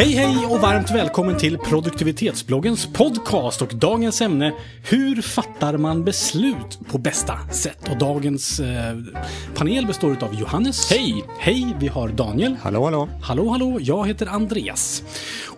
Hej hej och varmt välkommen till produktivitetsbloggens podcast och dagens ämne Hur fattar man beslut på bästa sätt? Och dagens eh, panel består av Johannes. Hej! Hej, vi har Daniel. Hallå, hallå. Hallå, hallå, jag heter Andreas.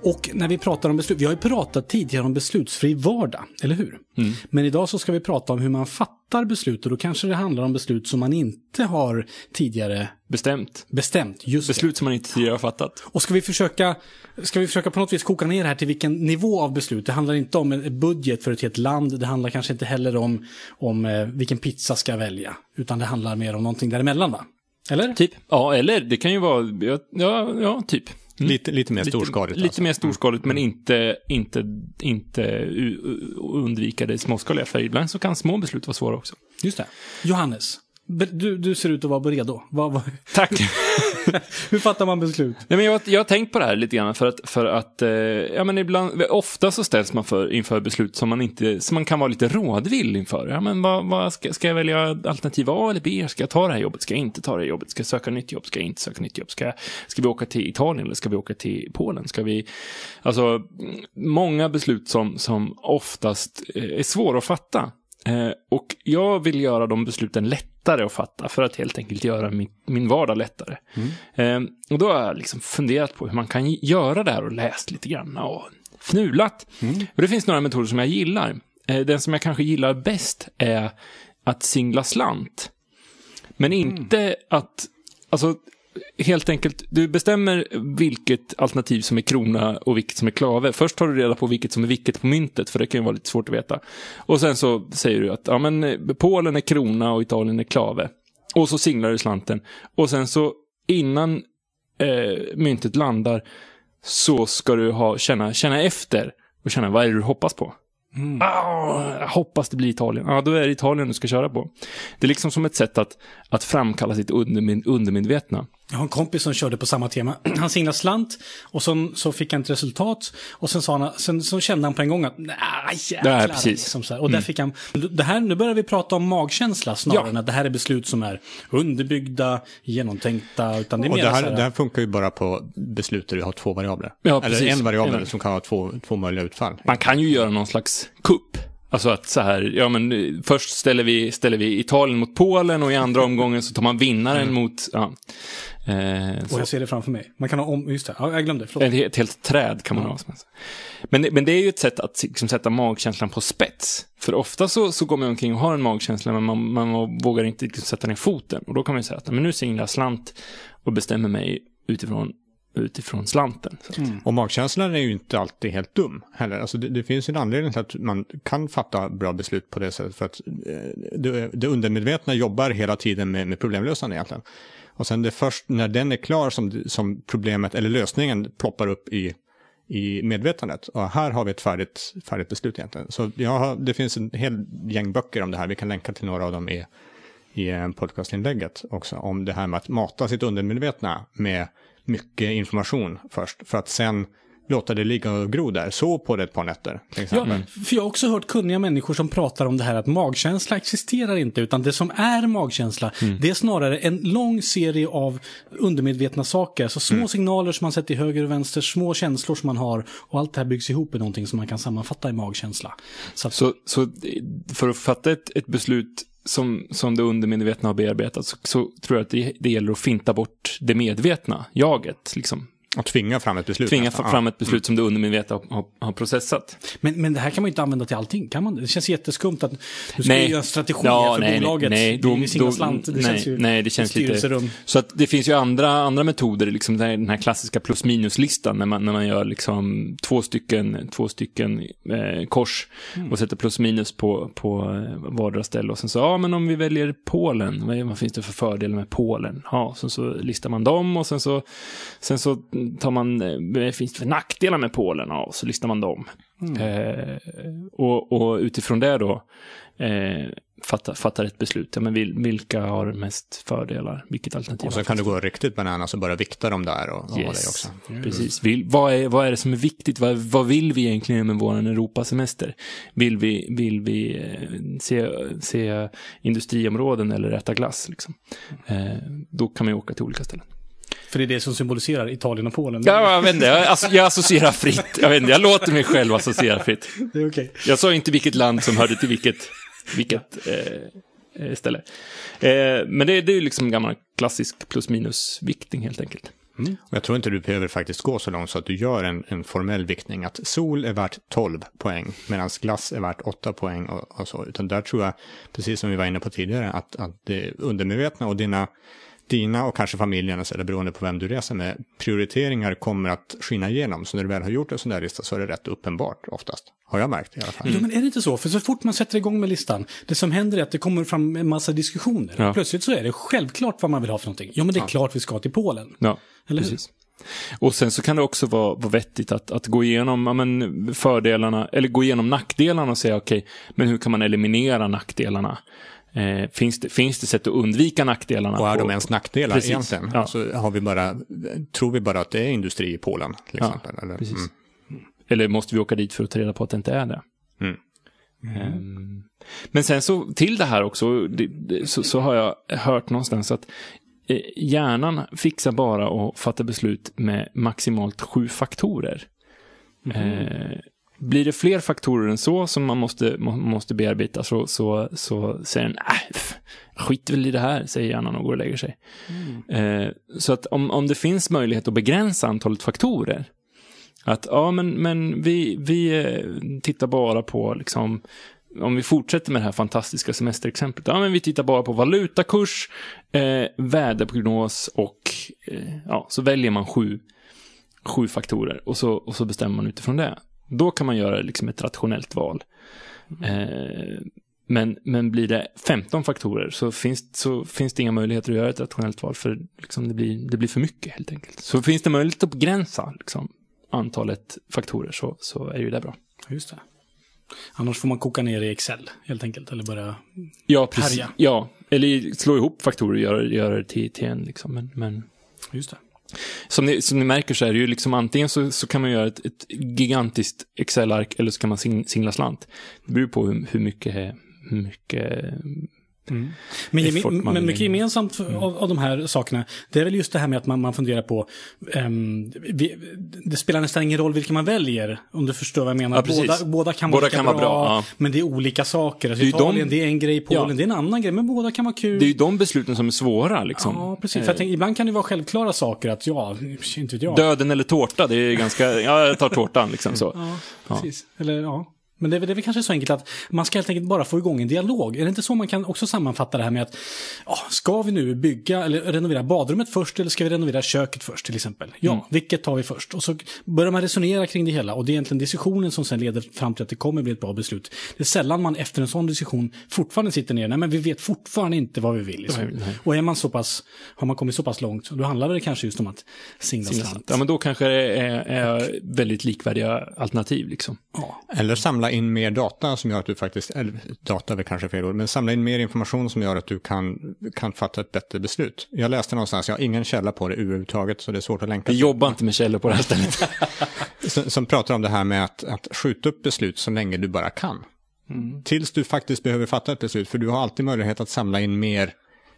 Och när vi pratar om beslut, vi har ju pratat tidigare om beslutsfri vardag, eller hur? Mm. Men idag så ska vi prata om hur man fattar beslut och då kanske det handlar om beslut som man inte har tidigare Bestämt. bestämt. Just det. Beslut som man inte tidigare har fattat. Och ska vi, försöka, ska vi försöka på något vis koka ner det här till vilken nivå av beslut? Det handlar inte om en budget för ett helt land. Det handlar kanske inte heller om, om eh, vilken pizza ska jag välja. Utan det handlar mer om någonting däremellan va? Eller? Typ. Ja, eller det kan ju vara, ja, ja, ja typ. Lite, lite mer storskaligt. Lite alltså. mer storskaligt, men inte, inte, inte undvika det småskaliga. För ibland så kan små beslut vara svåra också. Just det. Johannes, du, du ser ut att vara redo. Vad, vad, Tack. hur fattar man beslut? Nej, men jag, jag har tänkt på det här lite grann för att, för att eh, ja, men ibland, ofta så ställs man för, inför beslut som man, inte, som man kan vara lite rådvill inför. Ja, men vad, vad ska, ska jag välja alternativ A eller B? Ska jag ta det här jobbet? Ska jag inte ta det här jobbet? Ska jag söka nytt jobb? Ska jag inte söka nytt jobb? Ska, ska vi åka till Italien eller ska vi åka till Polen? Ska vi, alltså, många beslut som, som oftast eh, är svåra att fatta. Eh, och jag vill göra de besluten lättare att fatta för att helt enkelt göra min, min vardag lättare. Eh, och då har jag liksom funderat på hur man kan göra det här och läst lite grann och fnulat. Och det finns några metoder som jag gillar. Eh, den som jag kanske gillar bäst är att singla slant. Men inte att, alltså helt enkelt, du bestämmer vilket alternativ som är krona och vilket som är klave. Först tar du reda på vilket som är vilket på myntet, för det kan ju vara lite svårt att veta. Och sen så säger du att ja, men, eh, Polen är krona och Italien är klave. Och så singlar du slanten. Och sen så innan eh, myntet landar så ska du ha, känna, känna efter och känna vad är det du hoppas på. Ah, jag hoppas det blir Italien. Ja, då är det Italien du ska köra på. Det är liksom som ett sätt att, att framkalla sitt undermed, undermedvetna. Jag har en kompis som körde på samma tema. Han signade slant och så, så fick han ett resultat. Och sen, sa han, sen så kände han på en gång att nej, jäklar. Nej, precis. Liksom så här. Och där fick han, det här, nu börjar vi prata om magkänsla snarare Ja. än att det här är beslut som är underbyggda, genomtänkta. Utan det är Och det här, här, det här funkar ju bara på beslut där du har två variabler. Ja, Eller precis. en variabel som kan ha två, två möjliga utfall. Man kan ju göra någon slags kupp. Alltså att så här, ja men eh, först ställer vi, ställer vi Italien mot Polen och i andra omgången så tar man vinnaren mot, ja. Eh, så. och jag ser det framför mig. Man kan ha om, just det, ja, jag glömde, förlåt. Ett, ett helt träd kan man ha. som helst. Men, men det är ju ett sätt att liksom, sätta magkänslan på spets. För ofta så, så går man omkring och har en magkänsla men man, man vågar inte liksom, sätta ner foten. Och då kan man ju säga att men nu singlar jag slant och bestämmer mig utifrån, utifrån slanten. Så att, mm. Och magkänslan är ju inte alltid helt dum heller. Alltså det, det finns ju en anledning till att man kan fatta bra beslut på det sättet. För att eh, det, det undermedvetna jobbar hela tiden med, med problemlösande egentligen. Och sen det är först när den är klar som, som problemet eller lösningen ploppar upp i, i medvetandet. Och här har vi ett färdigt, färdigt beslut egentligen. Så jag har, det finns en hel gäng böcker om det här. Vi kan länka till några av dem i, i eh, podcastinlägget också. Om det här med att mata sitt undermedvetna med mycket information först. För att sen låta det ligga och gro där. Så på det ett par nätter. Ja, för jag har också hört kunniga människor som pratar om det här att magkänsla existerar inte, utan det som är magkänsla, det är snarare en lång serie av undermedvetna saker. Så små signaler som man sätter i höger och vänster, små känslor som man har och allt det här byggs ihop i någonting som man kan sammanfatta i magkänsla. Så, att, så, så för att fatta ett, ett beslut som, som det undermedvetna har bearbetat så, så tror jag att det, det gäller att finta bort det medvetna, jaget. Liksom. Och tvinga fram ett beslut. Tvinga nästan. fram ett beslut som det undermedvetna har, har, har processat. men, men det här kan man ju inte använda till allting, kan man? Det känns jätteskumt att du ska Nej. göra en strategi Ja, för nej, bolaget. nej, då- singlar då- slant, det nej, känns ju nej, det känns lite... Så att det finns ju andra, andra metoder, liksom den här, den här klassiska plus minus-listan, när man, när man gör liksom två stycken, två stycken eh, kors och sätter plus minus på, på eh, vardera ställe. Och sen så, ja men om vi väljer Polen, vad, vad finns det för fördelar med Polen? Ja, sen så listar man dem och sen så, sen så tar man, eh, vad finns det för nackdelar med Polen? Ja, och så listar man dem. Eh, och, och utifrån det då eh, fattar, fattar ett beslut. Ja, men vil, vilka har mest fördelar? Vilket alternativ? Och så kan du gå riktigt bananas och börja vikta dem där och, och ha det också. Precis. Vill, vad, är, vad är det som är viktigt? Vad, vad vill vi egentligen med vår Europasemester? Vill vi, vill vi eh, se, se industriområden eller äta glass? Liksom? Eh, då kan man ju åka till olika ställen. För det är det som symboliserar Italien och Polen. Ja, jag vet inte, jag, asso- jag associerar fritt. Jag vet inte, jag låter mig själv associera fritt. Det är okej. Jag sa inte vilket land som hörde till vilket, vilket eh, eh, ställe. Eh, men det, det är ju liksom gammal klassisk plus minus viktning helt enkelt. Och jag tror inte du behöver faktiskt gå så långt så att du gör en, en formell viktning. Att sol är värt 12 poäng medan glass är värt 8 poäng och, och så. Utan där tror jag, precis som vi var inne på tidigare, att, att det undermedvetna och dina, dina och kanske familjernas, eller beroende på vem du reser med, prioriteringar kommer att skina igenom. Så när du väl har gjort en sån där lista så är det rätt uppenbart oftast. Har jag märkt i alla fall. Jo, men är det inte så? För så fort man sätter igång med listan, det som händer är att det kommer fram en massa diskussioner. Ja. Plötsligt så är det självklart vad man vill ha för någonting. Jo, men det är klart vi ska till Polen. Ja, Eller hur? precis. Och sen så kan det också vara, vara vettigt att, att gå igenom ja, men, fördelarna, eller gå igenom nackdelarna och säga okej, men hur kan man eliminera nackdelarna? Eh, finns, det, finns det sätt att undvika nackdelarna? Och är de ens nackdelar Precis. egentligen? Ja. Så har vi bara, tror vi bara att det är industri i Polen till Ja, exempel? eller? precis. Mm. Eller måste vi åka dit för att ta reda på att det inte är det? Mm. Ehm, Men sen så till det här också, det, det, så, så har jag hört någonstans att eh, hjärnan fixar bara att fatta beslut med maximalt sju faktorer. Eh, blir det fler faktorer än så som man måste, må, måste bearbeta så, så, så säger den, äh, skit väl i det här, säger hjärnan och går och lägger sig. Eh, så att om, om det finns möjlighet att begränsa antalet faktorer, att ja, men, men vi, vi eh, tittar bara på, liksom, om vi fortsätter med det här fantastiska semesterexemplet, ja, men vi tittar bara på valutakurs, eh, väderprognos och eh, ja, så väljer man sju, sju faktorer och så, och så bestämmer man utifrån det. Då kan man göra liksom ett rationellt val. Eh, men, men blir det 15 faktorer så finns, så finns det inga möjligheter att göra ett rationellt val för liksom det, blir, det blir för mycket helt enkelt. Så finns det möjlighet att begränsa liksom, antalet faktorer så, så är ju det bra. Just det. Annars får man koka ner i Excel, helt enkelt. Eller börja... Ja, precis. Härja. Ja, eller slå ihop faktorer och göra, göra det till, till en. Liksom. Men, men Just det som, ni, som ni märker så är det ju liksom antingen så, så kan man göra ett, ett gigantiskt Excel-ark eller så kan man singla slant. Det beror på hur, hur mycket, hur mycket men, geme- man men vill mycket gemensamt av, av de här sakerna, det är väl just det här med att man, man funderar på, ehm, vi, det spelar nästan ingen roll vilken man väljer, om du förstår vad jag menar. Ja, båda, båda kan Båda vara kan bra, vara bra, ja. men det är olika saker. Alltså, Det Italien, de- det är en grej, Polen, Ja. det är en annan grej, men båda kan vara kul. Det är ju de besluten som är svåra liksom. Ja, precis. För jag tänker, ibland kan det vara självklara saker att, ja, inte vet jag. Döden eller tårta, det är ganska, ja jag tar tårtan liksom så. Ja, precis. Eller ja. Men det är, det är väl kanske så enkelt att man ska helt enkelt bara få igång en dialog. Är det inte så man kan också sammanfatta det här med att ja, ska vi nu bygga eller renovera badrummet först eller ska vi renovera köket först till exempel? Ja, Mm. vilket tar vi först? Och så börjar man resonera kring det hela och det är egentligen diskussionen som sen leder fram till att det kommer bli ett bra beslut. Det är sällan man efter en sån diskussion fortfarande sitter ner, nej men vi vet fortfarande inte vad vi vill. Liksom. Nej, nej. Och är man så pass, har man kommit så pass långt, då handlar det kanske just om att singla slant. Ja, men då kanske det är, är väldigt likvärdiga alternativ liksom. Ja. Eller samla in mer data som gör att du faktiskt, eller data är kanske fel ord, men samla in mer information som gör att du kan, kan fatta ett bättre beslut. Jag läste någonstans, jag har ingen källa på det överhuvudtaget, så det är svårt att länka. Vi jobbar inte med källor på det här stället. Som, som pratar om det här med att, att skjuta upp beslut så länge du bara kan. Tills du faktiskt behöver fatta ett beslut, för du har alltid möjlighet att samla in mer,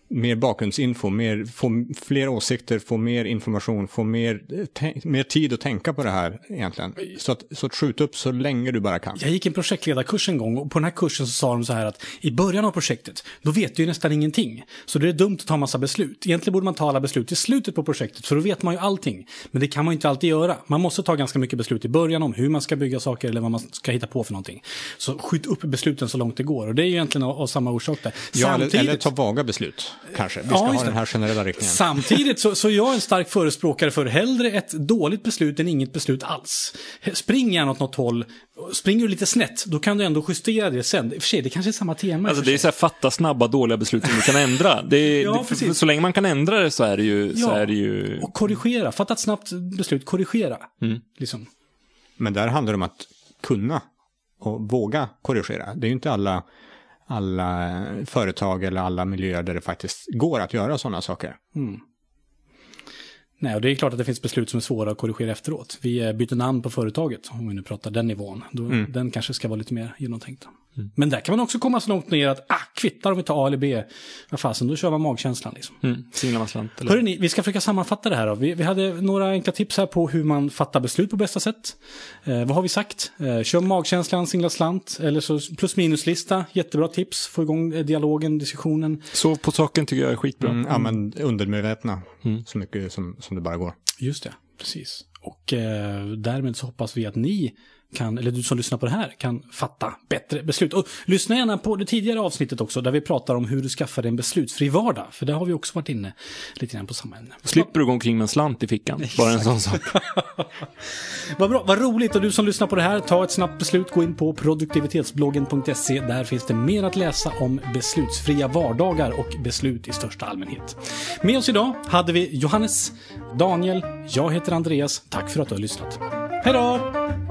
mer bakgrundsinfo, mer, få fler åsikter, få mer information, få mer, eh, mer tid att tänka på det här egentligen. Så att, så att skjuta upp så länge du bara kan. Jag gick en projektledarkurs en gång och på den här kursen så sa de så här att i början av projektet, då vet du ju nästan ingenting. Så det är dumt att ta massa beslut. Egentligen borde man ta alla beslut i slutet på projektet, för då vet man ju allting. Men det kan man ju inte alltid göra. Man måste ta ganska mycket beslut i början om hur man ska bygga saker eller vad man ska hitta på för någonting. Så skjut upp besluten så långt det går. Och det är ju egentligen av, av samma orsak där. Ja, eller, eller ta vaga beslut, kanske. Vi ska Ja, ha det. den här generella riktningen. Samtidigt så, så är jag en stark förespråkare för hellre ett dåligt beslut än inget beslut alls. Spring gärna åt något håll. Springer du lite snett, då kan du ändå justera det sen. I och för sig, det kanske är samma tema. Alltså det är så här fatta snabba dåliga beslut som du kan ändra. Det är, Ja, det, så länge man kan ändra det så är det ju, så Ja. är det ju Och korrigera. Fatta ett snabbt beslut. Korrigera. Mm. Liksom. Men där handlar det om att kunna och våga korrigera. Det är ju inte alla, alla företag eller alla miljöer där det faktiskt går att göra sådana saker. Nej, och det är klart att det finns beslut som är svåra att korrigera efteråt. Vi eh, byter namn på företaget, om vi nu pratar den nivån. Då, Den kanske ska vara lite mer genomtänkt. Men där kan man också komma så långt ner att, ah, kvittar om vi tar A eller B. Vad fasen, då kör man magkänslan liksom. Mm. Singlar man slant. Eller? Hörrni, vi ska försöka sammanfatta det här då. Vi, vi hade några enkla tips här på hur man fattar beslut på bästa sätt. Eh, vad har vi sagt? Eh, kör magkänslan, singla slant, eller så plus minus-lista. Jättebra tips, få igång eh, dialogen, diskussionen. Så på saken tycker jag är skitbra. Mm, använd undermedvetna så mycket som, som det bara går. Just det, precis. Och eh, därmed så hoppas vi att ni kan, eller du som lyssnar på det här, kan fatta bättre beslut. Och lyssna gärna på det tidigare avsnittet också, där vi pratar om hur du skaffar dig en beslutsfri vardag. För där har vi också varit inne lite grann på samma ämne. Slipper du gå omkring med en slant i fickan. Bara en sån sak. Vad bra, vad roligt. Och du som lyssnar på det här, ta ett snabbt beslut. Gå in på produktivitetsbloggen.se. Där finns det mer att läsa om beslutsfria vardagar och beslut i största allmänhet. Med oss idag hade vi Johannes, Daniel, jag heter Andreas. Tack för att du har lyssnat. Hej då!